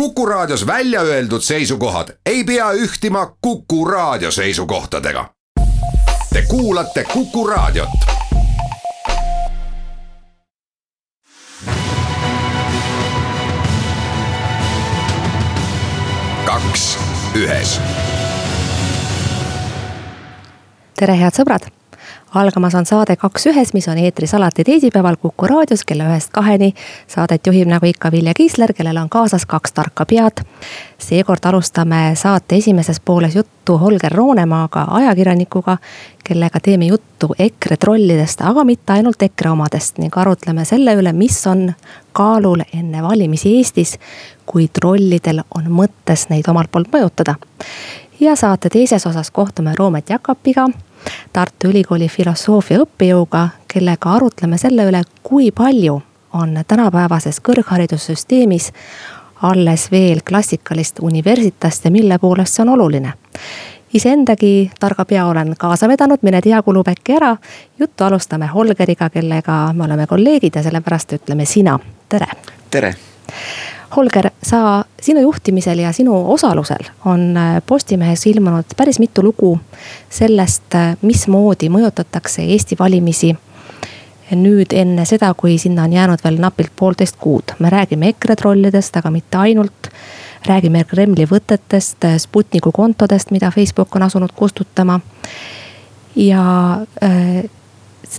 Kuku Raadios välja öeldud seisukohad ei pea ühtima Kuku Raadio seisukohtadega. Te kuulate Kuku Raadiot. kaks ühes. tere, head sõbrad algamas on saade Kaks ühes, mis on eetris alati teisipäeval Kuku raadios kella ühest kaheni. saadet juhib nagu ikka Vilja Kiisler, kellel on kaasas kaks tarka pead. seekord alustame saate esimeses pooles juttu Holger Roonemaaga, ajakirjanikuga, kellega teeme juttu EKRE trollidest, aga mitte ainult EKRE omadest ning arutleme selle üle, mis on kaalul enne valimisi Eestis, kui trollidel on mõttes neid omalt poolt mõjutada ja saate teises osas kohtume Roomet Jakapiga, Tartu Ülikooli filosoofia õppejõuga, kellega arutleme selle üle, kui palju on tänapäevases kõrgharidussüsteemis alles veel klassikalist universitast ja mille poolest see on oluline. iseendagi targa pea olen kaasa vedanud, mine tea, kulub äkki ära. juttu alustame Holgeriga, kellega me oleme kolleegid ja sellepärast ütleme sina, tere. tere Holger, sa, sinu juhtimisel ja sinu osalusel on äh, Postimehes ilmunud päris mitu lugu sellest, äh, mismoodi mõjutatakse Eesti valimisi. nüüd enne seda, kui sinna on jäänud veel napilt poolteist kuud, me räägime EKRE trollidest, aga mitte ainult. räägime Kremli võtetest, äh, Sputniku kontodest, mida Facebook on asunud kustutama. ja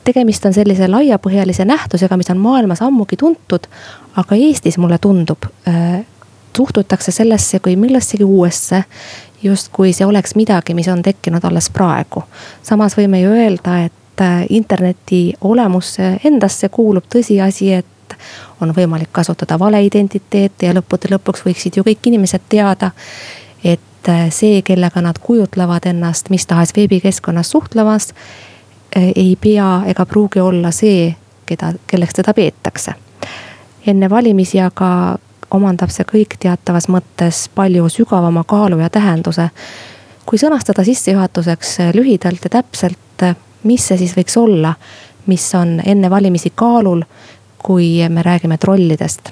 tegemist on sellise laiapõhjalise nähtusega, mis on maailmas ammugi tuntud. aga Eestis mulle tundub äh,, suhtutakse sellesse kui millessegi uuesse. justkui see oleks midagi, mis on tekkinud alles praegu. samas võime ju öelda, et äh, interneti olemusse endasse kuulub tõsiasi, et on võimalik kasutada valeidentiteete ja lõppude lõpuks võiksid ju kõik inimesed teada, et äh, see, kellega nad kujutlevad ennast mis tahes veebikeskkonnas suhtlemas ei pea ega pruugi olla see, keda, kelleks teda peetakse. enne valimisi aga omandab see kõik teatavas mõttes palju sügavama kaalu ja tähenduse. kui sõnastada sissejuhatuseks lühidalt ja täpselt, mis see siis võiks olla, mis on enne valimisi kaalul, kui me räägime trollidest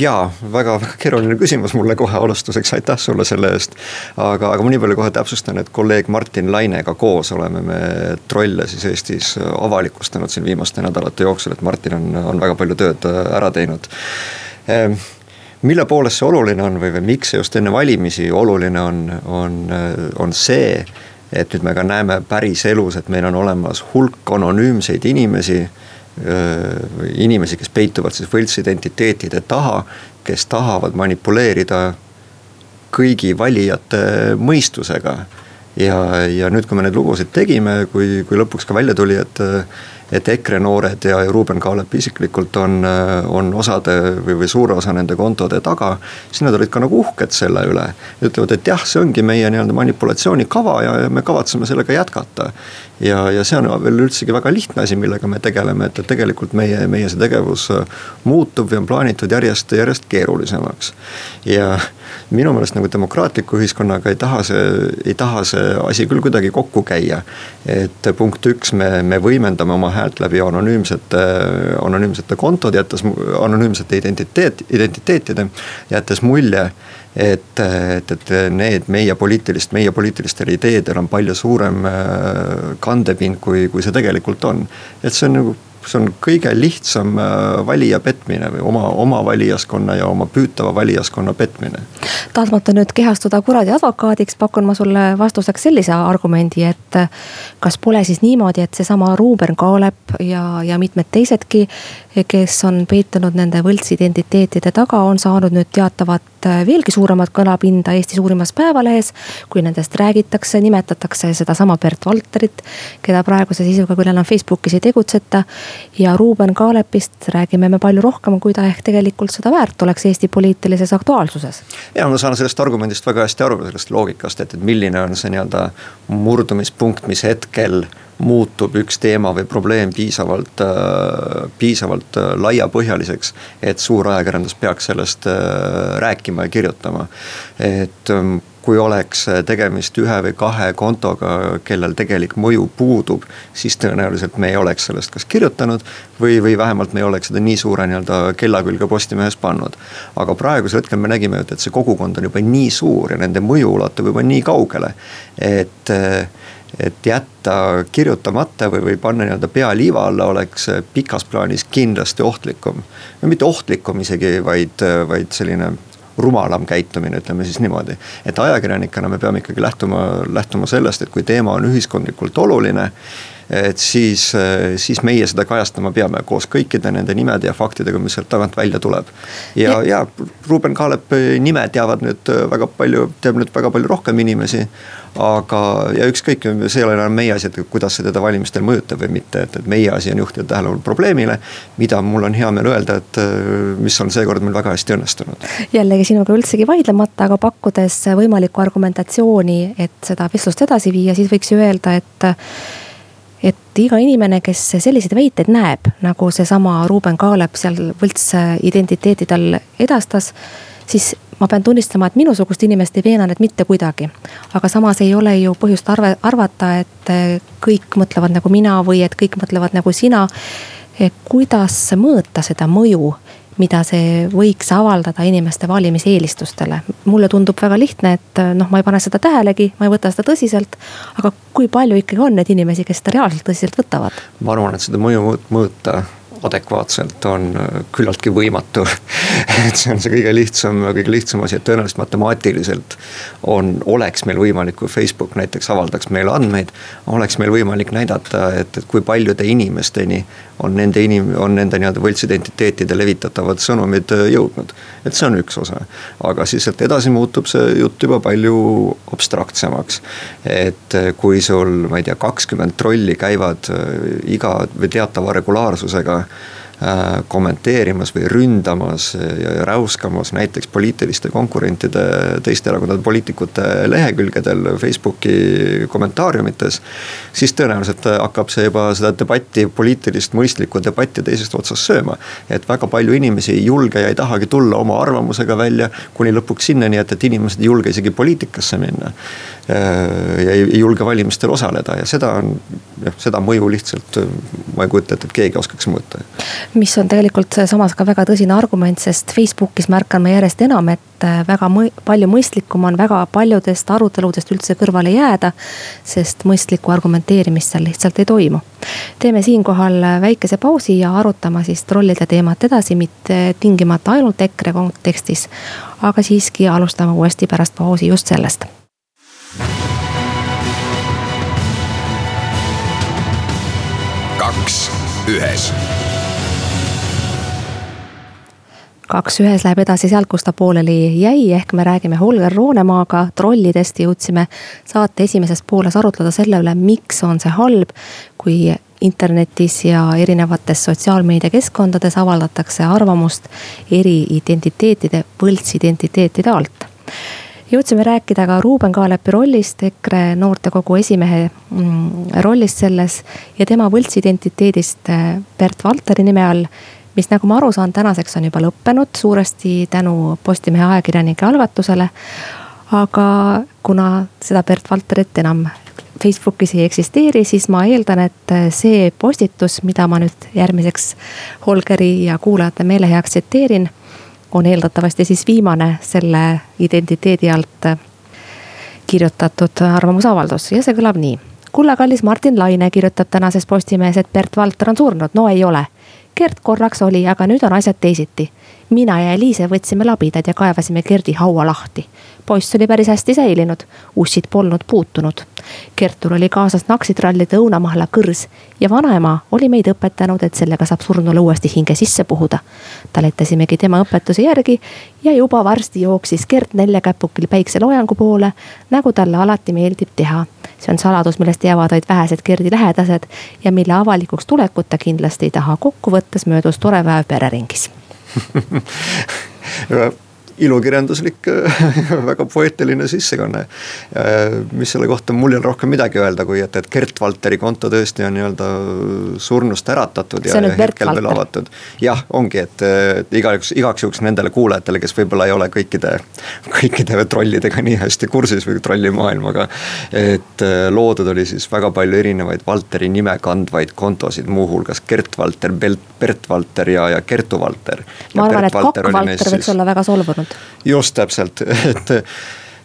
jaa, väga, väga keeruline küsimus mulle kohe alustuseks, aitäh sulle selle eest. aga, aga ma nii palju kohe täpsustan, et kolleeg Martin Lainega koos oleme me trolle siis Eestis avalikustanud siin viimaste nädalate jooksul, et Martin on, on väga palju tööd äh, ära teinud ehm, mille poolest see oluline on või, või miks see just enne valimisi oluline on, on, äh, on see, et nüüd me ka näeme päriselus, et meil on olemas hulk anonüümseid inimesi inimesi, kes peituvad siis võltsidentiteetide taha, kes tahavad manipuleerida kõigi valijate mõistusega. ja, ja nüüd, kui me neid lugusid tegime, kui, kui lõpuks ka välja tuli, et et EKRE noored ja Ruuben Kaalep isiklikult on, on osade või, või suure osa nende kontode taga. siis nad olid ka nagu uhked selle üle. ütlevad, et jah, see ongi meie nii-öelda manipulatsioonikava ja, ja me kavatseme sellega jätkata. ja, ja see on veel üldsegi väga lihtne asi, millega me tegeleme, et, et tegelikult meie, meie see tegevus muutub ja on plaanitud järjest, järjest keerulisemaks. ja minu meelest nagu demokraatliku ühiskonnaga ei taha see, ei taha see asi küll kuidagi kokku käia. et punkt üks, me, me võimendame oma häält läbi anonüümsete, anonüümsete kontode, jättes anonüümsete identiteet, identiteetide, jättes mulje et, et, et need meie poliitilist, meie poliitilistel ideedel on palju suurem äh, kandepind, kui, kui see tegelikult on. et see on nagu see on kõige lihtsam äh, valija petmine või oma, oma valijaskonna ja oma püütava valijaskonna petmine. tahtmata nüüd kehastuda kuradi advokaadiks, pakun ma sulle vastuseks sellise argumendi, et kas pole siis niimoodi, et seesama Ruuben Kaalep ja, ja mitmed teisedki, kes on peitunud nende võltsidentiteetide taga, on saanud nüüd teatavat veelgi suuremat kõlapinda Eesti suurimas päevalehes. kui nendest räägitakse, nimetatakse sedasama Bert Valterit, keda praeguse sisuga küll enam Facebookis ei tegutseta ja Ruuben Kaalepist räägime me palju rohkem, kui ta ehk tegelikult seda väärt oleks Eesti poliitilises aktuaalsuses. ja ma saan sellest argumendist väga hästi aru, sellest loogikast, et, et milline on see nii-öelda murdumispunkt, mis hetkel muutub üks teema või probleem piisavalt, äh, piisavalt äh, laiapõhjaliseks. et suur ajakirjandus peaks sellest äh, rääkima ja kirjutama. et ähm, kui oleks tegemist ühe või kahe kontoga, kellel tegelik mõju puudub, siis tõenäoliselt me ei oleks sellest kas kirjutanud või, või vähemalt me ei oleks seda nii suure nii-öelda kella külge Postimehes pannud. aga praegusel hetkel me nägime, et see kogukond on juba nii suur ja nende mõju ulatub juba nii kaugele, et et jätta kirjutamata või, või panna nii-öelda pea liiva alla oleks pikas plaanis kindlasti ohtlikum. no mitte ohtlikum isegi, vaid, vaid selline rumalam käitumine, ütleme siis niimoodi. et ajakirjanikena me peame ikkagi lähtuma, lähtuma sellest, et kui teema on ühiskondlikult oluline et siis, siis meie seda kajastama peame koos kõikide nende nimede ja faktidega, mis sealt tagant välja tuleb. ja, ja, ja Ruuben Kaalepi nime teavad nüüd väga palju, teab nüüd väga palju rohkem inimesi. Aga, ja ükskõik, see ei ole enam meie asi, et kuidas see teda valimistel mõjutab või mitte, et, et meie asi on juhtida tähelepanu probleemile. mida mul on hea meel öelda, et mis on seekord meil väga hästi õnnestunud. jällegi sinuga üldsegi vaidlemata, aga pakkudes võimalikku argumentatsiooni, et seda vestlust edasi viia, siis võiks ju öelda, et et iga inimene, kes selliseid väiteid näeb, nagu seesama Ruuben Kaalep seal võltsidentiteetidel edastas, siis ma pean tunnistama, et minusugust inimest ei veena need mitte kuidagi. aga samas ei ole ju põhjust arve, arvata, et kõik mõtlevad nagu mina või et kõik mõtlevad nagu sina. kuidas mõõta seda mõju mida see võiks avaldada inimeste valimiseelistustele. mulle tundub väga lihtne, et noh, ma ei pane seda tähelegi, ma ei võta seda tõsiselt. aga kui palju ikkagi on neid inimesi, kes seda reaalselt tõsiselt võtavad? ma arvan, et seda mõju mõõta adekvaatselt on äh, küllaltki võimatu et see on see kõige lihtsam, kõige lihtsam asi, et tõenäoliselt matemaatiliselt on, oleks meil võimalik, kui Facebook näiteks avaldaks meile andmeid. oleks meil võimalik näidata, et, et kui paljude inimesteni on nende inim-, on nende nii-öelda võltsidentiteetide levitatavad sõnumid äh, jõudnud. et see on üks osa, aga siis sealt edasi muutub see jutt juba palju abstraktsemaks. et äh, kui sul, ma ei tea, kakskümmend trolli käivad äh, iga või teatava regulaarsusega kommenteerimas või ründamas ja räuskamas näiteks poliitiliste konkurentide, teiste erakondade poliitikute lehekülgedel Facebooki kommentaariumites. siis tõenäoliselt hakkab see juba seda debatti, poliitilist mõistlikku debatti teisest otsast sööma. et väga palju inimesi ei julge ja ei tahagi tulla oma arvamusega välja, kuni lõpuks sinnani, et, et inimesed ei julge isegi poliitikasse minna. Äh, ja ei, ei julge valimistel osaleda ja seda on, jah, seda mõju lihtsalt ma ei kujuta ette, et keegi oskaks mõõta. Mis on tegelikult samas ka väga tõsine argument, sest Facebookis märkame järjest enam, et äh, väga mõ palju mõistlikum on väga paljudest aruteludest üldse kõrvale jääda. sest mõistlikku argumenteerimist seal lihtsalt ei toimu. teeme siinkohal väikese pausi ja arutame siis trollide teemat edasi, mitte tingimata ainult EKRE kontekstis. aga siiski alustame uuesti pärast pausi just sellest kaks ühes kaks ühes läheb edasi sealt, kus ta pooleli jäi, ehk me räägime Holger Roonemaaga trollidest. jõudsime saate esimeses pooles arutleda selle üle, miks on see halb, kui internetis ja erinevates sotsiaalmeediakeskkondades avaldatakse arvamust eri identiteetide, võltsidentiteetide alt jõudsime rääkida ka Ruuben Kaalepi rollist, EKRE noortekogu esimehe mm, rollist selles ja tema võltsidentiteedist Bert Valteri nime all mis nagu ma aru saan, tänaseks on juba lõppenud suuresti tänu Postimehe ajakirjanike algatusele. aga kuna seda Bert Valterit enam Facebookis ei eksisteeri, siis ma eeldan, et see postitus, mida ma nüüd järgmiseks Holgeri ja kuulajate meele heaks tsiteerin on eeldatavasti siis viimane selle identiteedi alt kirjutatud arvamusavaldus ja see kõlab nii. kulla kallis Martin Laine kirjutab tänases Postimehes, et Bert Valter on surnud, no ei ole. Gert korraks oli, aga nüüd on asjad teisiti mina ja Eliise võtsime labidad ja kaevasime Gerdi haua lahti. poiss oli päris hästi säilinud, ussid polnud puutunud. Kertul oli kaasas naksitrallide õunamahla kõrs ja vanaema oli meid õpetanud, et sellega saab surnule uuesti hinge sisse puhuda. taletasimegi tema õpetuse järgi ja juba varsti jooksis Gert neljakäpukil päikseloojangu poole, nagu talle alati meeldib teha. See on saladus, millest teavad vaid vähesed Gerdi lähedased ja mille avalikuks tulekut ta kindlasti ei taha. kokkuvõttes möödus tore päev pereringis ilukirjanduslik väga poeetiline sissekanne. mis selle kohta mul ei ole rohkem midagi öelda, kui et, et Gert Valteri konto tõesti on nii-öelda surnust äratatud ja, ja hetkel veel avatud. jah, ongi, et, et igaks, igaks juhuks nendele kuulajatele, kes võib-olla ei ole kõikide, kõikide trollidega nii hästi kursis või trollimaailmaga. et äh, loodud oli siis väga palju erinevaid Valteri nime kandvaid kontosid, muuhulgas Gert Valter, Bert Valter ja, ja Kertu Valter. ma arvan, et Kokk Valter võiks olla väga solvunud. Just täpselt, et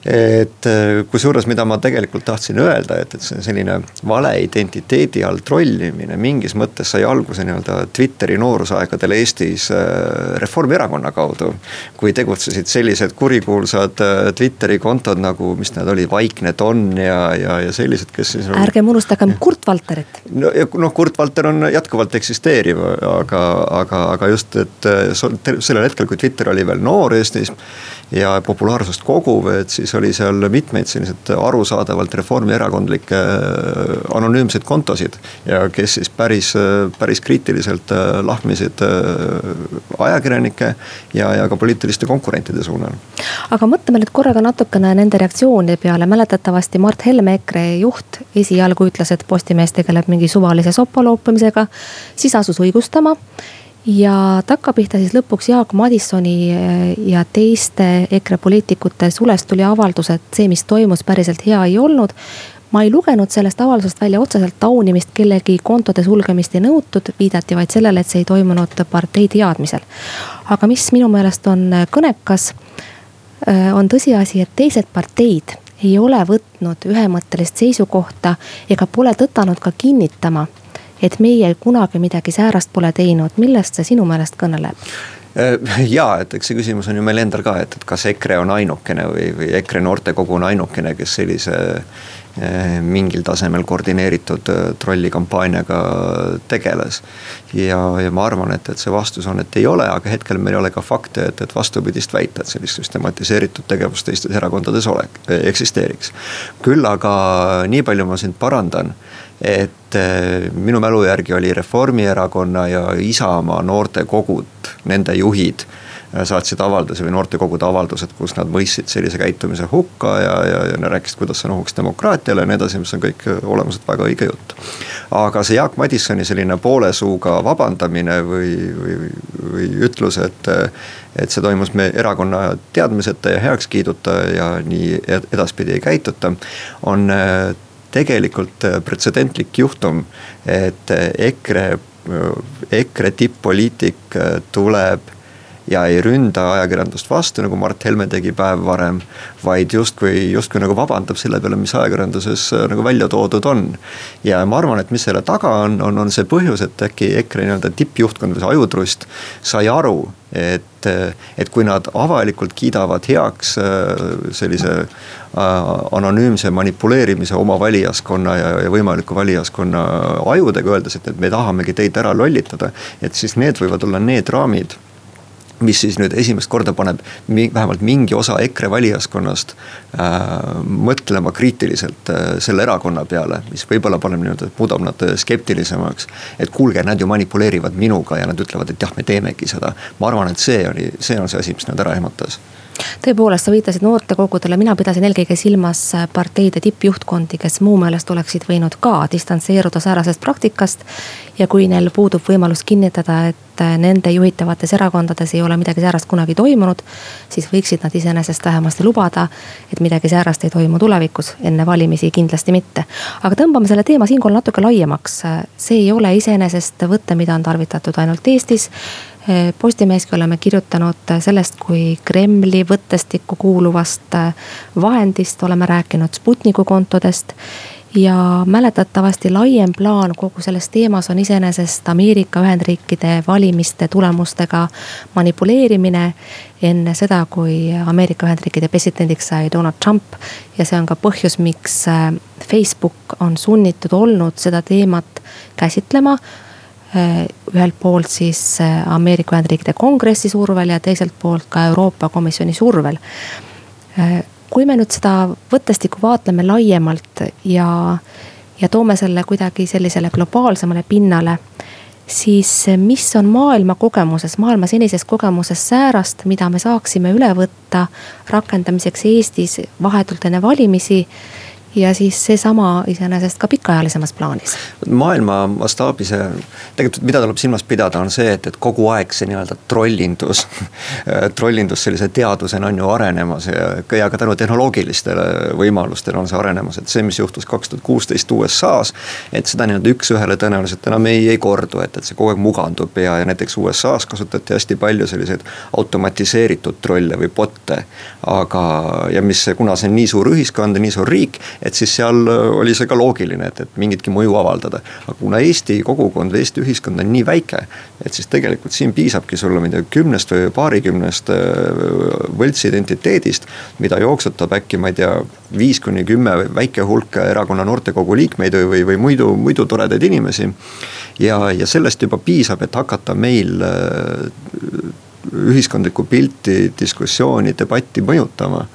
et äh, kusjuures, mida ma tegelikult tahtsin öelda, et, et see selline valeidentiteedi all trollimine mingis mõttes sai alguse nii-öelda Twitteri noorusaegadel Eestis äh, Reformierakonna kaudu. kui tegutsesid sellised kurikuulsad äh, Twitteri kontod nagu, mis need olid, Vaikne Don ja, ja, ja sellised, kes siis. ärgem unustagem Kurt Valterit. no noh, Kurt Valter on jätkuvalt eksisteeriv, aga, aga, aga just, et sellel hetkel, kui Twitter oli veel noor Eestis ja populaarsust koguv, et siis oli seal mitmeid selliseid arusaadavalt reformierakondlikke äh, anonüümseid kontosid. ja kes siis päris, päris kriitiliselt äh, lahmisid äh, ajakirjanike ja, ja ka poliitiliste konkurentide suunal. aga mõtleme nüüd korraga natukene nende reaktsioonide peale, mäletatavasti Mart Helme, EKRE juht, esialgu ütles, et Postimees tegeleb mingi suvalise sopa loopamisega, siis asus õigustama ja takkapihta siis lõpuks Jaak Madissoni eh, ja teiste EKRE poliitikute sulest tuli avaldus, et see, mis toimus, päriselt hea ei olnud. ma ei lugenud sellest avaldusest välja otseselt taunimist, kellegi kontode sulgemist ei nõutud, viidati vaid sellele, et see ei toimunud partei teadmisel. aga mis minu meelest on kõnekas, eh, on tõsiasi, et teised parteid ei ole võtnud ühemõttelist seisukohta ega pole tõtanud ka kinnitama et meie kunagi midagi säärast pole teinud, millest see sinu meelest kõneleb? Äh, ja, et eks see küsimus on ju meil endal ka, et, et kas EKRE on ainukene või, või EKRE noortekogu on ainukene, kes sellise äh, mingil tasemel koordineeritud äh, trollikampaaniaga tegeles. ja, ja ma arvan, et, et see vastus on, et ei ole, aga hetkel meil ei ole ka fakte, et, et vastupidist väita, et sellist süstematiseeritud tegevust teistes erakondades ole, eksisteeriks. küll aga nii palju ma sind parandan et eh, minu mälu järgi oli Reformierakonna ja Isamaa noortekogud, nende juhid eh, saatsid avalduse või noortekogude avaldused, kus nad mõistsid sellise käitumise hukka ja, ja, ja rääkisid, kuidas see on ohuks demokraatiale ja nii edasi, mis on kõik olemuselt väga õige jutt. aga see Jaak Madissoni selline poole suuga vabandamine või, või, või ütlus, et, et see toimus meie erakonna teadmiseta ja heakskiiduta ja nii edaspidi ei käituta, on eh, tegelikult äh, pretsedentlik juhtum, et äh, EKRE, äh, EKRE tipp-poliitik tuleb ja ei ründa ajakirjandust vastu, nagu Mart Helme tegi päev varem. vaid justkui, justkui nagu vabandab selle peale, mis ajakirjanduses nagu välja toodud on. ja ma arvan, et mis selle taga on, on, on see põhjus, et äkki EKRE nii-öelda tippjuhtkond või see ajutrust sai aru, et, et kui nad avalikult kiidavad heaks sellise Äh, anonüümse manipuleerimise oma valijaskonna ja, ja võimaliku valijaskonna ajudega, öeldes, et, et me tahamegi teid ära lollitada. et siis need võivad olla need raamid mis siis nüüd esimest korda paneb mi, vähemalt mingi osa EKRE valijaskonnast äh, mõtlema kriitiliselt äh, selle erakonna peale, mis võib-olla paneb nii-öelda, muudab nad skeptilisemaks. et kuulge, nad ju manipuleerivad minuga ja nad ütlevad, et jah, me teemegi seda. ma arvan, et see oli, see on see asi, mis nad ära ehmatas tõepoolest, sa viitasid noortekogudele, mina pidasin eelkõige silmas äh, parteide tippjuhtkondi, kes mu meelest oleksid võinud ka distantseeruda säärasest praktikast. ja kui neil puudub võimalus kinnitada, et äh, nende juhitavates erakondades ei ole midagi säärast kunagi toimunud. siis võiksid nad iseenesest vähemasti lubada, et midagi säärast ei toimu tulevikus, enne valimisi kindlasti mitte. aga tõmbame selle teema siinkohal natuke laiemaks, see ei ole iseenesest võte, mida on tarvitatud ainult Eestis Eh, Postimeeski oleme kirjutanud sellest, kui Kremli võttestikku kuuluvast eh, vahendist oleme rääkinud Sputniku kontodest. ja mäletatavasti laiem plaan kogu selles teemas on iseenesest Ameerika Ühendriikide valimiste tulemustega manipuleerimine. enne seda, kui Ameerika Ühendriikide presidendiks sai Donald Trump ja see on ka põhjus, miks eh, Facebook on sunnitud olnud seda teemat käsitlema Äh, ühelt poolt siis äh, Ameerika Ühendriikide kongressi survel ja teiselt poolt ka Euroopa Komisjoni survel. Äh, kui me nüüd seda võttestikku vaatleme laiemalt ja, ja toome selle kuidagi sellisele globaalsemale pinnale, siis mis on maailma kogemuses, maailma senises kogemuses säärast, mida me saaksime üle võtta rakendamiseks Eestis vahetult enne valimisi ja siis seesama iseenesest ka pikaajalisemas plaanis. maailma mastaabis, tegelikult mida tuleb silmas pidada, on see, et, et kogu aeg see nii-öelda trollindus trollindus sellise teadusena on ju arenemas ja, ja ka tänu tehnoloogilistele võimalustele on see arenemas, et see, mis juhtus kaks tuhat kuusteist USA-s. et seda nii-öelda üks-ühele tõenäoliselt enam ei, ei kordu, et, et see kogu aeg mugandub ja, ja näiteks USA-s kasutati hästi palju selliseid automatiseeritud trolle või bot'e. aga, ja mis, kuna see on nii suur ühiskond ja nii suur riik et siis seal äh, oli see ka loogiline, et, et mingitki mõju avaldada. aga kuna Eesti kogukond või Eesti ühiskond on nii väike, et siis tegelikult siin piisabki sulle, ma ei tea, kümnest või paarikümnest äh, võltsidentiteedist. mida jooksutab äkki, ma ei tea, viis kuni kümme väike hulk erakonna noortekogu liikmeid või, või muidu, muidu toredaid inimesi. ja, ja sellest juba piisab, et hakata meil äh, ühiskondlikku pilti, diskussiooni, debatti mõjutama.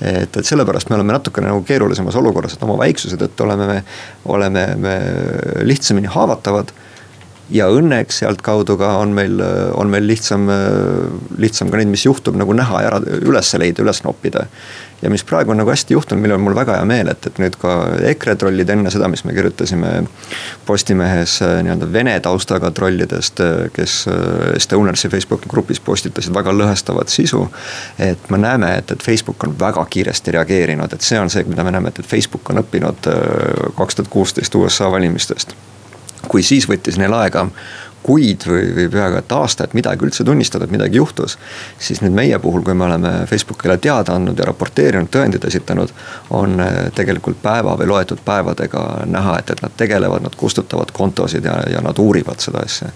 et, et sellepärast me oleme natukene nagu keerulisemas olukorras, et oma väiksuse tõttu oleme me, oleme me lihtsamini haavatavad ja õnneks sealtkaudu ka on meil, on meil lihtsam, lihtsam ka neid, mis juhtub nagu näha ja ära üles leida, üles noppida ja mis praegu on nagu hästi juhtunud, millel on mul väga hea meel, et, et nüüd ka EKRE trollid enne seda, mis me kirjutasime Postimehes äh, nii-öelda vene taustaga trollidest, äh, kes äh, Estonersi Facebooki grupis postitasid väga lõhestavat sisu. et me näeme, et, et Facebook on väga kiiresti reageerinud, et see on see, mida me näeme, et, et Facebook on õppinud kaks tuhat kuusteist USA valimistest kui siis võttis neil aega kuid või, või peaaegu et aasta, et midagi üldse tunnistada, et midagi juhtus. siis nüüd meie puhul, kui me oleme Facebookile teada andnud ja raporteerinud, tõendid esitanud. on eh, tegelikult päeva või loetud päevadega näha, et, et nad tegelevad, nad kustutavad kontosid ja, ja nad uurivad seda asja.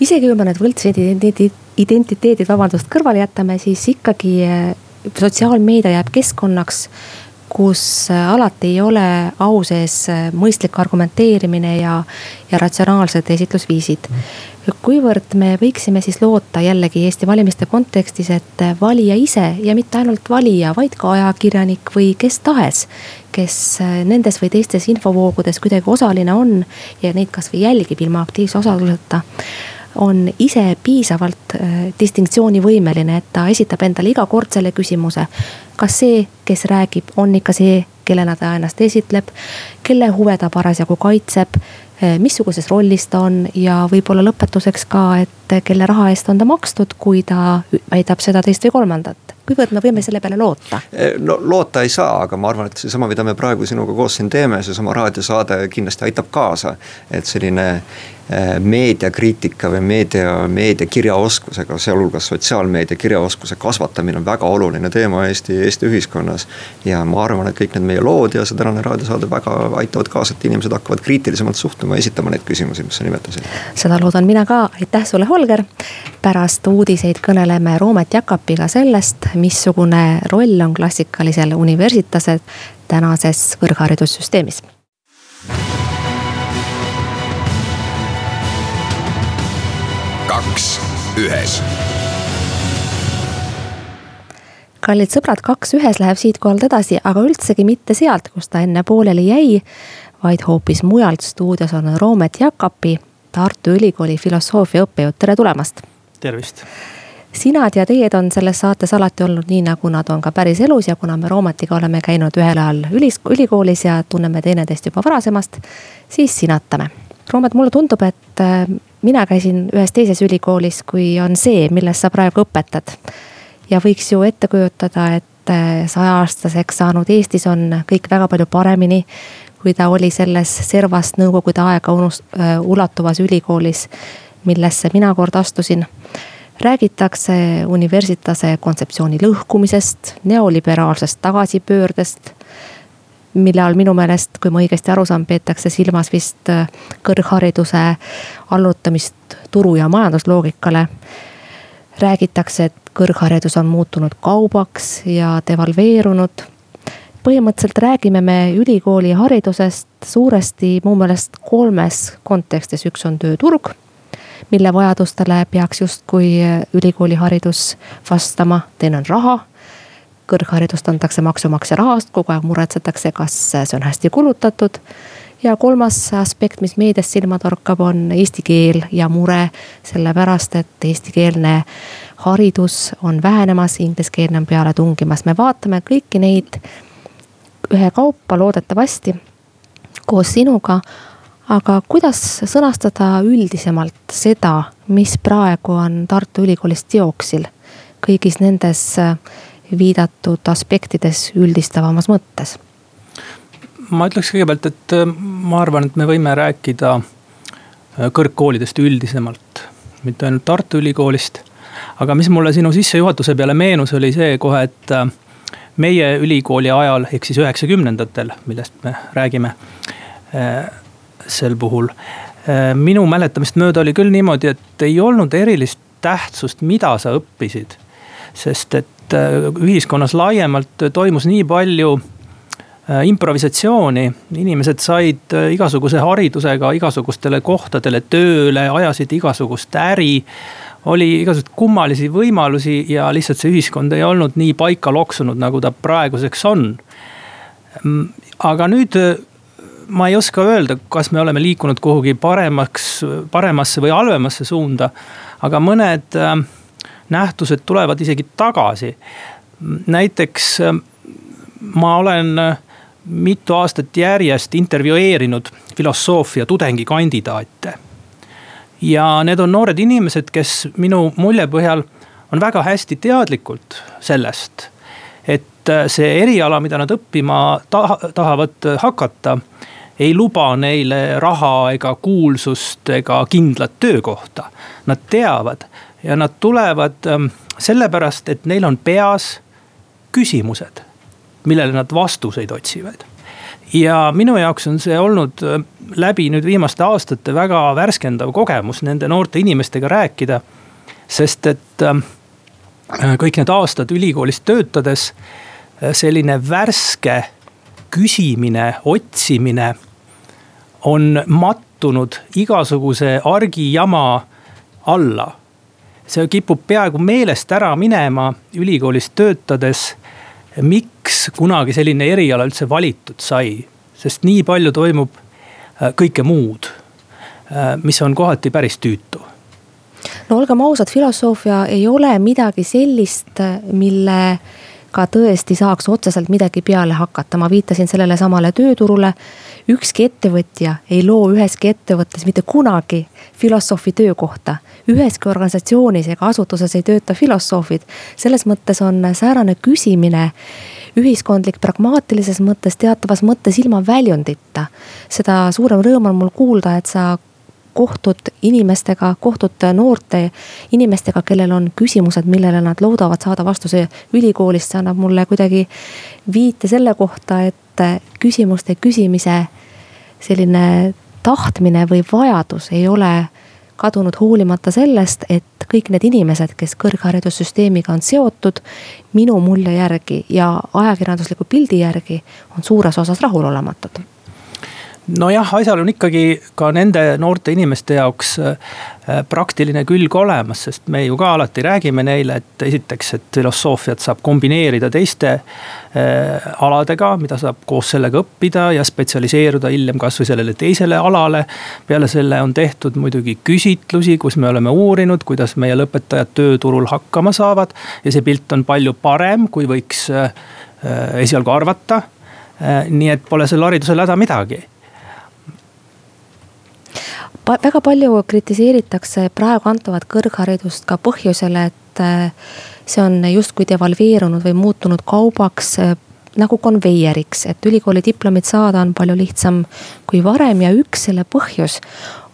isegi kui me need võltsidentiteedid, vabandust, kõrvale jätame, siis ikkagi eh, sotsiaalmeedia jääb keskkonnaks kus äh, alati ei ole au sees äh, mõistlik argumenteerimine ja, ja ratsionaalsed esitlusviisid. kuivõrd me võiksime siis loota jällegi Eesti valimiste kontekstis, et äh, valija ise ja mitte ainult valija, vaid ka ajakirjanik või kes tahes. kes nendes või teistes infovoogudes kuidagi osaline on ja neid kasvõi jälgib ilma aktiivse osaluseta on ise piisavalt distinktsioonivõimeline, et ta esitab endale iga kord selle küsimuse kas see, kes räägib, on ikka see, kellena ta ennast esitleb, kelle huve ta parasjagu kaitseb, eh, missuguses rollis ta on ja võib-olla lõpetuseks ka, et kelle raha eest on ta makstud, kui ta väidab seda, teist või kolmandat kuivõrd me võime selle peale loota? Eh, no loota ei saa, aga ma arvan, et seesama, mida me praegu sinuga koos siin teeme, seesama raadiosaade kindlasti aitab kaasa. et selline meediakriitika või meedia, meedia kirjaoskusega, sealhulgas sotsiaalmeedia kirjaoskuse kasvatamine on väga oluline teema Eesti, Eesti ühiskonnas. ja ma arvan, et kõik need meie lood ja see tänane raadiosaade väga aitavad kaasa, et inimesed hakkavad kriitilisemalt suhtuma, esitama neid küsimusi, mis sa nimetasid. seda loodan mina ka, aitäh sulle, Holger. pärast uudiseid kõneleme Roomet Jakapiga sellest, missugune roll on klassikalisel universitasel tänases kõrgharidussüsteemis kaks ühes. kallid sõbrad, kaks ühes läheb siitkohalt edasi, aga üldsegi mitte sealt, kus ta enne pooleli jäi. vaid hoopis mujalt stuudios on Roomet Jakapi, Tartu Ülikooli filosoofia õppejõud, tere tulemast. tervist sinad ja teed on selles saates alati olnud nii, nagu nad on ka päriselus ja kuna me Roometiga oleme käinud ühel ajal ülis, ülikoolis ja tunneme teineteist juba varasemast, siis sinatame. Roomet, mulle tundub, et mina käisin ühes teises ülikoolis, kui on see, milles sa praegu õpetad. ja võiks ju ette kujutada, et äh, sajaaastaseks saanud Eestis on kõik väga palju paremini. kui ta oli selles servast nõukogude aega unust- äh,, ulatuvas ülikoolis, millesse mina kord astusin räägitakse universitase kontseptsiooni lõhkumisest, neoliberaalsest tagasipöördest mille all minu meelest, kui ma õigesti aru saan, peetakse silmas vist äh, kõrghariduse allutamist turu ja majandusloogikale. räägitakse, et kõrgharidus on muutunud kaubaks ja devalveerunud. põhimõtteliselt räägime me ülikooli haridusest suuresti mu meelest kolmes kontekstis, üks on tööturg mille vajadustele peaks justkui ülikooliharidus vastama, teine on raha kõrgharidust antakse maksumaksja rahast, kogu aeg muretsetakse, kas see on hästi kulutatud. ja kolmas aspekt, mis meedias silma torkab, on eesti keel ja mure sellepärast, et eestikeelne haridus on vähenemas, ingliskeelne on peale tungimas. me vaatame kõiki neid ühekaupa loodetavasti koos sinuga. aga kuidas sõnastada üldisemalt seda, mis praegu on Tartu Ülikoolis teoksil kõigis nendes viidatud aspektides üldistavamas mõttes? ma ütleks kõigepealt, et äh, ma arvan, et me võime rääkida äh, kõrgkoolidest üldisemalt, mitte ainult Tartu Ülikoolist. aga mis mulle sinu sissejuhatuse peale meenus, oli see kohe, et äh, meie ülikooli ajal, ehk siis üheksakümnendatel, millest me räägime sel puhul. minu mäletamist mööda oli küll niimoodi, et ei olnud erilist tähtsust, mida sa õppisid. sest et ühiskonnas laiemalt toimus nii palju Äh, improvisatsiooni, inimesed said äh, igasuguse haridusega igasugustele kohtadele tööle, ajasid igasugust äri. oli igasuguseid kummalisi võimalusi ja lihtsalt see ühiskond ei olnud nii paika loksunud, nagu ta praeguseks on. Mm, aga nüüd äh, ma ei oska öelda, kas me oleme liikunud kuhugi paremaks, paremasse või halvemasse suunda. aga mõned nähtused tulevad isegi tagasi. näiteks ma olen mitu aastat järjest intervjueerinud filosoofia tudengikandidaate. ja need on noored inimesed, kes minu mulje põhjal on väga hästi teadlikult sellest, et see eriala, mida nad õppima taha, tahavad hakata, ei luba neile raha ega kuulsust ega kindlat töökohta. Nad teavad ja nad tulevad ähm, sellepärast, et neil on peas küsimused millele nad vastuseid otsivad ja minu jaoks on see olnud äh, läbi nüüd viimaste aastate väga värskendav kogemus nende noorte inimestega rääkida. sest et äh, kõik need aastad ülikoolis töötades äh, selline värske küsimine, otsimine on mattunud igasuguse argijama alla. See kipub peaaegu meelest ära minema ülikoolis töötades miks kunagi selline eriala üldse valitud sai, sest nii palju toimub äh, kõike muud, äh, mis on kohati päris tüütu. No olgem ausad, filosoofia ei ole midagi sellist, mille ka tõesti saaks otseselt midagi peale hakata, ma viitasin sellele samale tööturule. ükski ettevõtja ei loo üheski ettevõttes mitte kunagi filosoofi töökohta. üheski organisatsioonis ega asutuses ei tööta filosoofid. selles mõttes on säärane küsimine ühiskondlik pragmaatilises mõttes, teatavas mõttes ilma väljundita. seda suurem rõõm on mul kuulda, et sa kohtud inimestega, kohtud noorte inimestega, kellel on küsimused, millele nad loodavad saada vastuse. Ülikoolist, see annab mulle kuidagi viite selle kohta, et küsimuste küsimise selline tahtmine või vajadus ei ole kadunud hoolimata sellest, et kõik need inimesed, kes kõrgharidussüsteemiga on seotud, minu mulje järgi ja ajakirjandusliku pildi järgi on suures osas rahulolematud nojah, asjal on ikkagi ka nende noorte inimeste jaoks äh, praktiline külg olemas, sest me ju ka alati räägime neile, et esiteks, et filosoofiat saab kombineerida teiste äh, aladega, mida saab koos sellega õppida ja spetsialiseeruda hiljem kasvõi sellele teisele alale. peale selle on tehtud muidugi küsitlusi, kus me oleme uurinud, kuidas meie lõpetajad tööturul hakkama saavad. Ja see pilt on palju parem, kui võiks äh, esialgu arvata. Nii et pole selle haridusel häda midagi väga palju kritiseeritakse praegu antavat kõrgharidust ka põhjusel, et äh, see on justkui devalveerunud või muutunud kaubaks äh, nagu konveieriks, et ülikooli diplomit saada on palju lihtsam kui varem ja üks selle põhjus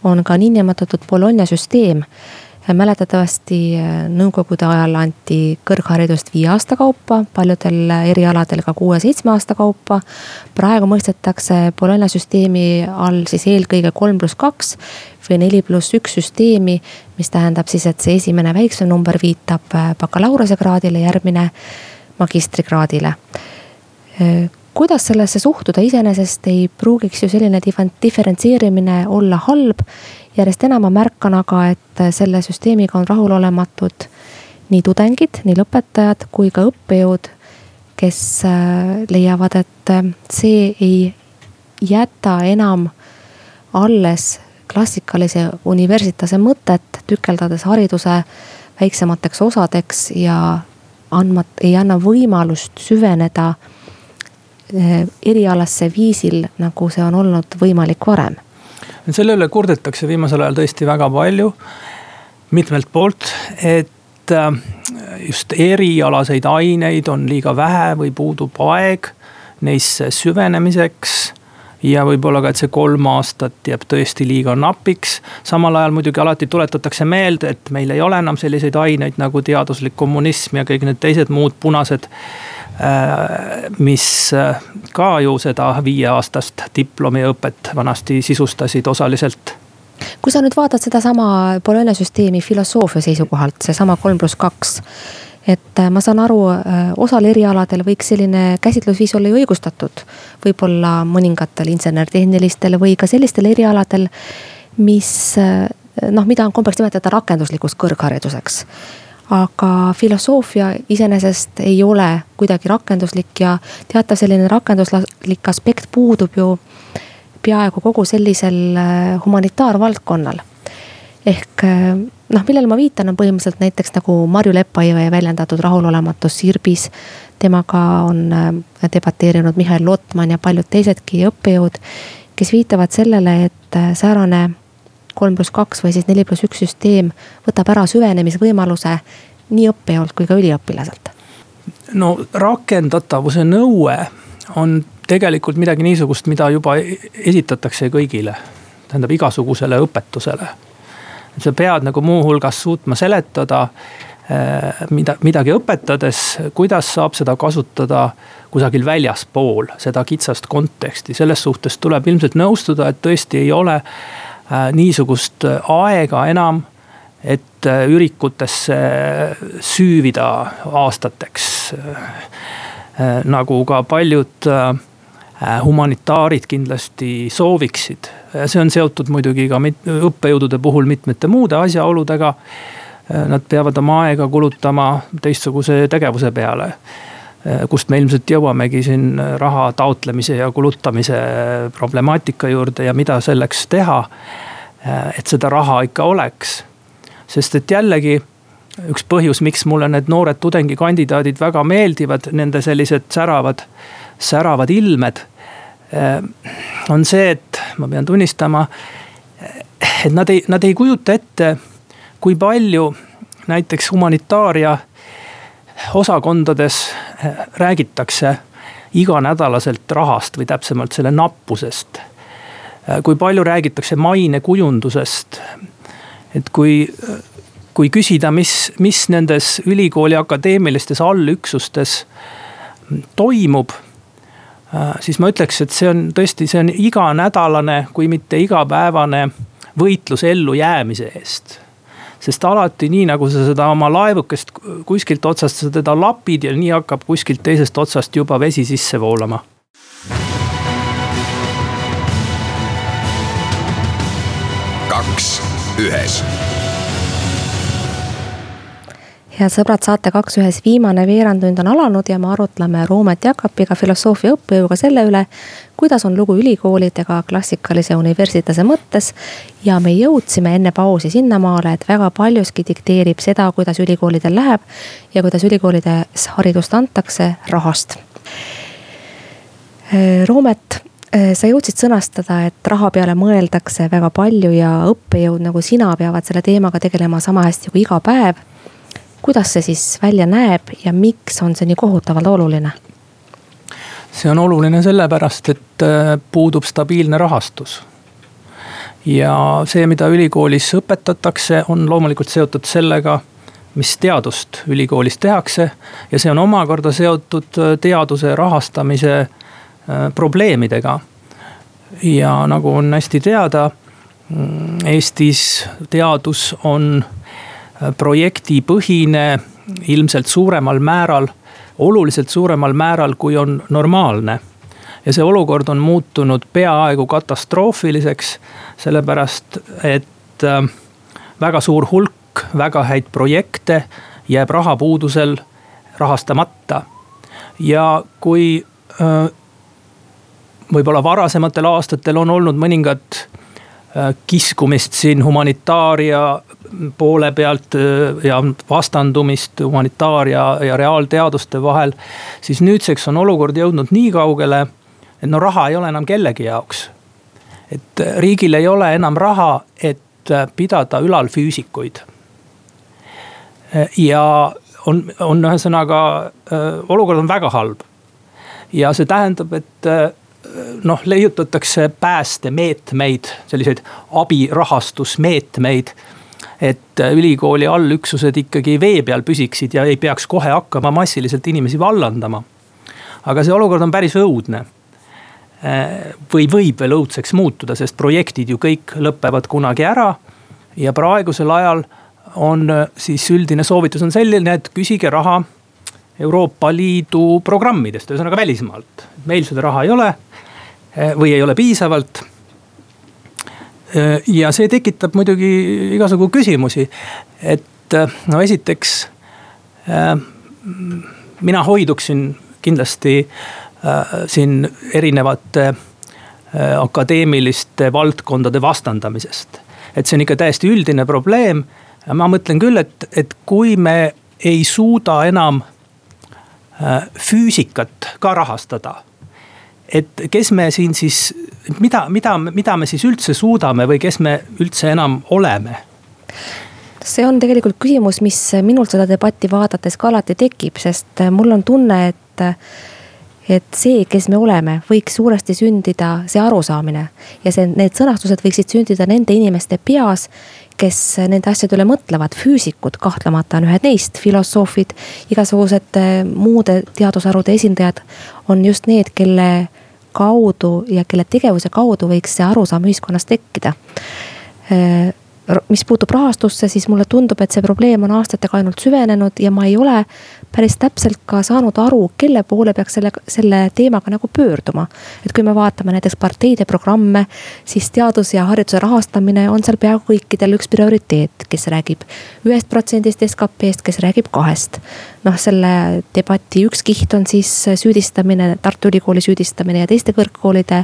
on ka niinimetatud Bologna süsteem mäletatavasti äh, nõukogude ajal anti kõrgharidust viie aasta kaupa, paljudel erialadel ka kuue-seitsme aasta kaupa. praegu mõistetakse Bologna süsteemi all siis eelkõige kolm pluss kaks või neli pluss üks süsteemi. mis tähendab siis, et see esimene väiksem number viitab äh, bakalaureusekraadile, järgmine magistrikraadile äh, kuidas sellesse suhtuda, iseenesest ei pruugiks ju selline diferentseerimine olla halb. Järjest enam ma märkan aga, et selle süsteemiga on rahulolematud nii tudengid, nii lõpetajad kui ka õppejõud, kes äh, leiavad, et äh, see ei jäta enam alles klassikalise universitase mõtet, tükeldades hariduse väiksemateks osadeks ja andma, ei anna võimalust süveneda erialasse viisil, nagu see on olnud võimalik varem. selle üle kurdetakse viimasel ajal tõesti väga palju, mitmelt poolt, et äh, just erialaseid aineid on liiga vähe või puudub aeg neisse süvenemiseks ja võib-olla ka, et see kolm aastat jääb tõesti liiga napiks. samal ajal muidugi alati tuletatakse meelde, et meil ei ole enam selliseid aineid nagu teaduslik kommunism ja kõik need teised muud punased. Äh, mis äh, ka ju seda viieaastast diplomiõpet vanasti sisustasid osaliselt kui sa nüüd vaatad sedasama Bologna süsteemi filosoofia seisukohalt, seesama kolm pluss kaks et äh, ma saan aru, osal erialadel võiks selline käsitlusviis olla ju õigustatud. võib-olla mõningatel insener-tehnilistel või ka sellistel erialadel, mis noh, mida on kombeks nimetada rakenduslikuks kõrghariduseks. Aga filosoofia iseenesest ei ole kuidagi rakenduslik ja teatav selline rakenduslik aspekt puudub ju peaaegu kogu sellisel humanitaarvaldkonnal. ehk noh, millele ma viitan, on põhimõtteliselt näiteks nagu Marju Lepajõe väljendatud rahulolematus Sirbis. temaga on äh, debateerinud Mihhail Lotman ja paljud teisedki õppejõud, kes viitavad sellele, et äh, säärane kolm pluss kaks või siis neli pluss üks süsteem võtab ära süvenemisvõimaluse nii õppejõult kui ka üliõpilaselt. no rakendatavuse nõue on tegelikult midagi niisugust, mida juba e-, esitatakse kõigile, tähendab igasugusele õpetusele sa pead nagu muuhulgas suutma seletada eh, mida, midagi õpetades, kuidas saab seda kasutada kusagil väljaspool seda kitsast konteksti, selles suhtes tuleb ilmselt nõustuda, et tõesti ei ole niisugust aega enam. et eh, ürikutesse süüvida aastateks. nagu ka paljud humanitaarid kindlasti sooviksid see on seotud muidugi ka õppejõudude puhul mitmete muude asjaoludega. Nad peavad oma aega kulutama teistsuguse tegevuse peale kust me ilmselt jõuamegi siin raha taotlemise ja kulutamise problemaatika juurde ja mida selleks teha. et seda raha ikka oleks. sest et jällegi üks põhjus, miks mulle need noored tudengikandidaadid väga meeldivad, nende sellised säravad, säravad ilmed Äh, on see, et ma pean tunnistama, et nad ei, nad ei kujuta ette, kui palju näiteks humanitaaria osakondades äh, räägitakse iganädalaselt rahast või täpsemalt selle nappusest. Kui palju räägitakse mainekujundusest. et kui, kui küsida, mis, mis nendes ülikooli akadeemilistes allüksustes toimub siis ma ütleks, et see on tõesti, see on iganädalane, kui mitte igapäevane võitlus ellujäämise eest sest alati nii, nagu sa seda oma laevukest kuskilt otsast, sa teda lapid ja nii hakkab kuskilt teisest otsast juba vesi sisse voolama. kaks ühes head sõbrad, saate kaks ühes viimane veerandtund on alanud ja me arutleme Roomet Jakapiga, filosoofia õppejõuga selle üle, kuidas on lugu ülikoolidega klassikalise universitase mõttes. ja me jõudsime enne pausi sinnamaale, et väga paljuski dikteerib seda, kuidas ülikoolidel läheb ja kuidas ülikoolides haridust antakse, rahast. Roomet sa jõudsid sõnastada, et raha peale mõeldakse väga palju ja õppejõud nagu sina peavad selle teemaga tegelema sama hästi kui iga päev kuidas see siis välja näeb ja miks on see nii kohutavalt oluline? see on oluline sellepärast, et äh, puudub stabiilne rahastus. ja see, mida ülikoolis õpetatakse, on loomulikult seotud sellega, mis teadust ülikoolis tehakse. ja see on omakorda seotud äh, teaduse rahastamise äh, probleemidega. ja nagu on hästi teada, mm, Eestis teadus on projektipõhine ilmselt suuremal määral, oluliselt suuremal määral, kui on normaalne. ja see olukord on muutunud peaaegu katastroofiliseks, sellepärast et äh, väga suur hulk väga häid projekte jääb rahapuudusel rahastamata. ja kui äh, võib-olla varasematel aastatel on olnud mõningad kiskumist siin humanitaaria poole pealt äh, ja vastandumist humanitaar ja, reaalteaduste vahel. siis nüüdseks on olukord jõudnud nii kaugele, et no raha ei ole enam kellegi jaoks. et riigil ei ole enam raha, et pidada ülal füüsikuid. ja on, on ühesõnaga olukord on väga halb ja see tähendab, et äh, noh, leiutatakse päästemeetmeid, selliseid abirahastusmeetmeid. et äh, ülikooli allüksused ikkagi vee peal püsiksid ja ei peaks kohe hakkama massiliselt inimesi vallandama. aga see olukord on päris õudne. Äh, või võib veel õudseks muutuda, sest projektid ju kõik lõpevad kunagi ära. ja praegusel ajal on siis üldine soovitus on selline, et küsige raha Euroopa Liidu programmidest, ühesõnaga välismaalt. meil seda raha ei ole eh, või ei ole piisavalt. Eh, ja see tekitab muidugi igasugu küsimusi, et eh, no esiteks mina hoiduksin kindlasti siin erinevate akadeemiliste valdkondade vastandamisest. et see on ikka täiesti üldine probleem. ma mõtlen küll, et, et kui me ei suuda enam füüsikat ka rahastada. et kes me siin siis, mida, mida, mida me siis üldse suudame või kes me üldse enam oleme? see on tegelikult küsimus, mis minul seda debatti vaadates ka alati tekib, sest mul on tunne, et et see, kes me oleme, võiks suuresti sündida see arusaamine ja see, need sõnastused võiksid sündida nende inimeste peas, kes nende asjade üle mõtlevad, füüsikud kahtlemata on ühed neist, filosoofid, igasugused eh, muude teadusharude esindajad on just need, kelle kaudu ja kelle tegevuse kaudu võiks see arusaam ühiskonnas tekkida. Eh, mis puutub rahastusse, siis mulle tundub, et see probleem on aastatega ainult süvenenud ja ma ei ole päris täpselt ka saanud aru, kelle poole peaks selle, selle teemaga nagu pöörduma. et kui me vaatame näiteks parteide programme, siis teaduse ja hariduse rahastamine on seal peaaegu kõikidel üks prioriteet, kes räägib ühest protsendist SKP-st, kes räägib kahest. noh, selle debati üks kiht on siis süüdistamine, Tartu Ülikooli süüdistamine ja teiste kõrgkoolide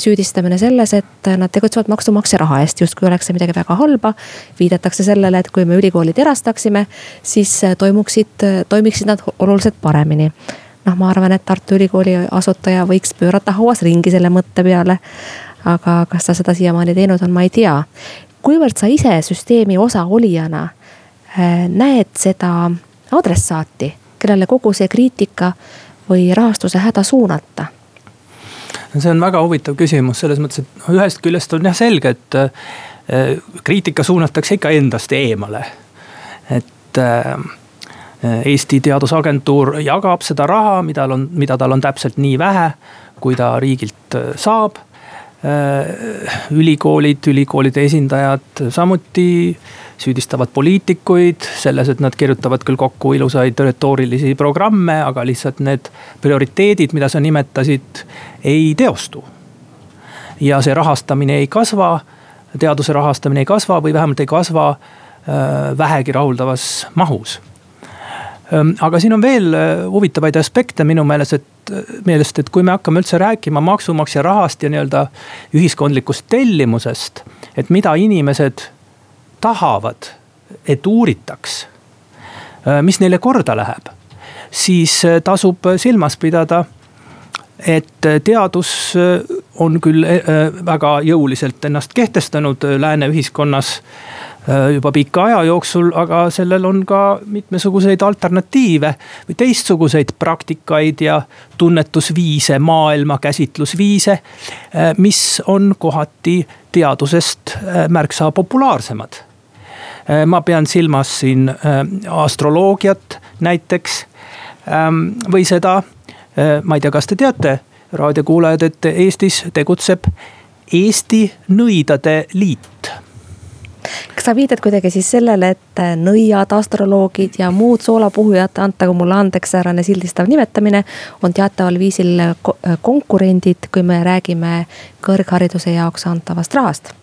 süüdistamine selles, et nad tegutsevad maksumaksja raha eest, justkui oleks see midagi väga halba. viidatakse sellele, et kui me ülikoolid erastaksime, siis toimuksid, toimiksid toimiksid nad oluliselt paremini. noh, ma arvan, et Tartu Ülikooli asutaja võiks pöörata hauas ringi selle mõtte peale. aga kas ta seda siiamaani teinud on, ma ei tea. kuivõrd sa ise süsteemi osaolijana äh, näed seda adressaati, kellele kogu see kriitika või rahastuse häda suunata? see on väga huvitav küsimus selles mõttes, et ühest küljest on jah selge, et äh, kriitika suunatakse ikka endast eemale. et äh, Eesti Teadusagentuur jagab seda raha, mida on, mida tal on täpselt nii vähe, kui ta riigilt äh, saab. Äh, ülikoolid, ülikoolide esindajad samuti süüdistavad poliitikuid selles, et nad kirjutavad küll kokku ilusaid retoorilisi programme, aga lihtsalt need prioriteedid, mida sa nimetasid, ei teostu. ja see rahastamine ei kasva, teaduse rahastamine ei kasva või vähemalt ei kasva äh, vähegi rahuldavas mahus aga siin on veel äh, huvitavaid aspekte minu meelest, et äh, meelest, et kui me hakkame üldse rääkima maksumaksja rahast ja nii-öelda ühiskondlikust tellimusest. et mida inimesed tahavad, et uuritaks, äh, mis neile korda läheb, siis tasub silmas pidada et teadus on küll väga jõuliselt ennast kehtestanud lääne ühiskonnas juba pika aja jooksul, aga sellel on ka mitmesuguseid alternatiive või teistsuguseid praktikaid ja tunnetusviise, maailma käsitlusviise. Äh, mis on kohati teadusest äh, märksa populaarsemad. ma pean silmas siin astroloogiat näiteks ähm, või seda, ma ei tea, kas te teate, raadiokuulajad, et Eestis tegutseb Eesti Nõidade Liit kas sa viitad kuidagi siis sellele, et nõiad, astroloogid ja muud soolapuhujad, antagu mulle andeks säärane sildistav nimetamine, on teataval viisil konkurendid, kui me räägime kõrghariduse jaoks antavast rahast?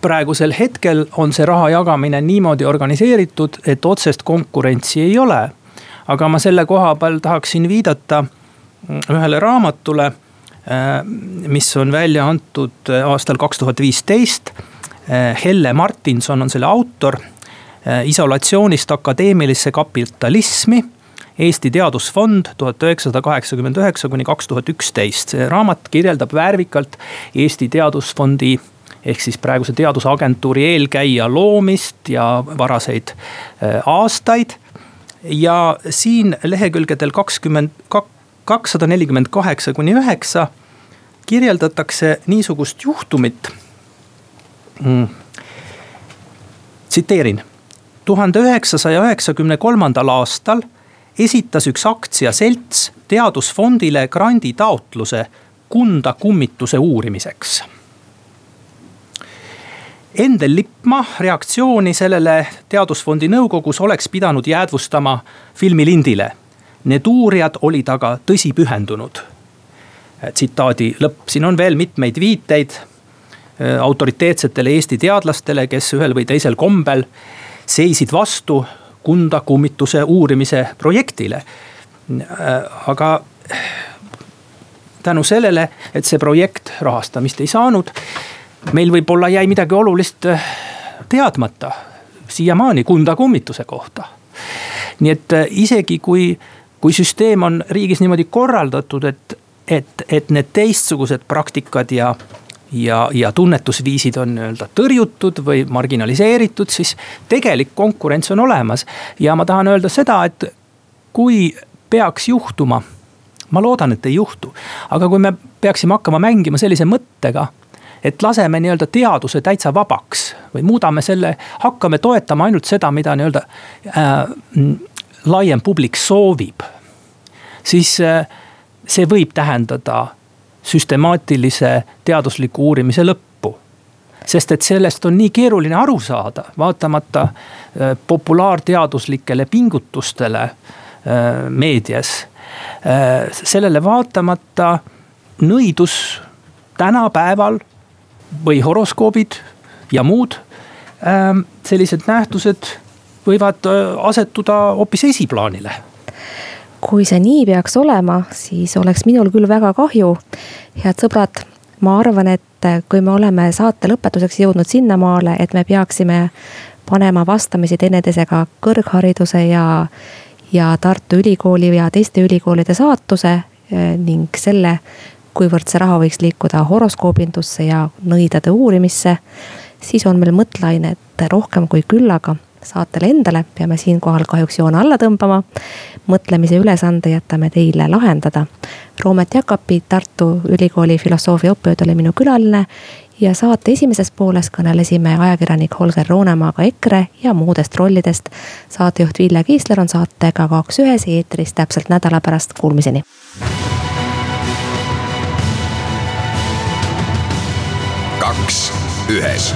praegusel hetkel on see raha jagamine niimoodi organiseeritud, et otsest konkurentsi ei ole. aga ma selle koha peal tahaksin viidata ühele raamatule mis on välja antud aastal kaks tuhat viisteist. Helle Martinson on selle autor, isolatsioonist akadeemilisse kapitalismi Eesti Teadusfond tuhat üheksasada kaheksakümmend üheksa kuni kaks tuhat üksteist. see raamat kirjeldab värvikalt Eesti Teadusfondi ehk siis praeguse teadusagentuuri eelkäija loomist ja varaseid äh, aastaid. ja siin lehekülgedel kakskümmend, kakssada nelikümmend kaheksa kuni üheksa kirjeldatakse niisugust juhtumit mm.. tsiteerin, tuhande üheksasaja üheksakümne kolmandal aastal esitas üks aktsiaselts teadusfondile granditaotluse Kunda kummituse uurimiseks. Endel Lippmaa reaktsiooni sellele teadusfondi nõukogus oleks pidanud jäädvustama filmilindile. Need uurijad olid aga tõsi pühendunud. tsitaadi lõpp, siin on veel mitmeid viiteid autoriteetsetele Eesti teadlastele, kes ühel või teisel kombel seisid vastu Kunda kummituse uurimise projektile. aga tänu sellele, et see projekt rahastamist ei saanud, meil võib-olla jäi midagi olulist teadmata siiamaani Kunda kummituse kohta. nii et isegi kui, kui süsteem on riigis niimoodi korraldatud, et, et, et need teistsugused praktikad ja ja, ja tunnetusviisid on nii-öelda tõrjutud või marginaliseeritud, siis tegelik konkurents on olemas. ja ma tahan öelda seda, et kui peaks juhtuma, ma loodan, et ei juhtu, aga kui me peaksime hakkama mängima sellise mõttega et laseme nii-öelda teaduse täitsa vabaks või muudame selle, hakkame toetama ainult seda, mida nii-öelda äh, laiem publik soovib. siis äh, see võib tähendada süstemaatilise teadusliku uurimise lõppu. sest et sellest on nii keeruline aru saada, vaatamata äh, populaarteaduslikele pingutustele äh, meedias. Äh, sellele vaatamata nõidus tänapäeval või horoskoobid ja muud sellised nähtused võivad asetuda hoopis esiplaanile kui see nii peaks olema, siis oleks minul küll väga kahju. head sõbrad, ma arvan, et kui me oleme saate lõpetuseks jõudnud sinnamaale, et me peaksime panema vastamisi teineteisega kõrghariduse ja, ja Tartu Ülikooli ja teiste ülikoolide saatuse eh, ning selle, kuivõrd see raha võiks liikuda horoskoobindusse ja nõidade uurimisse, siis on meil mõtteainet rohkem kui küllaga saatele endale peame siinkohal kahjuks joone alla tõmbama. mõtlemise ülesande jätame teile lahendada. Roomet Jakapi, Tartu Ülikooli filosoofia õppejõud oli minu külaline ja saate esimeses pooles kõnelesime ajakirjanik Holger Roonemaaga EKRE ja muudest rollidest. saatejuht Ville Kiisler on saatega kaks ühes eetris täpselt nädala pärast, kuulmiseni. kaks ühes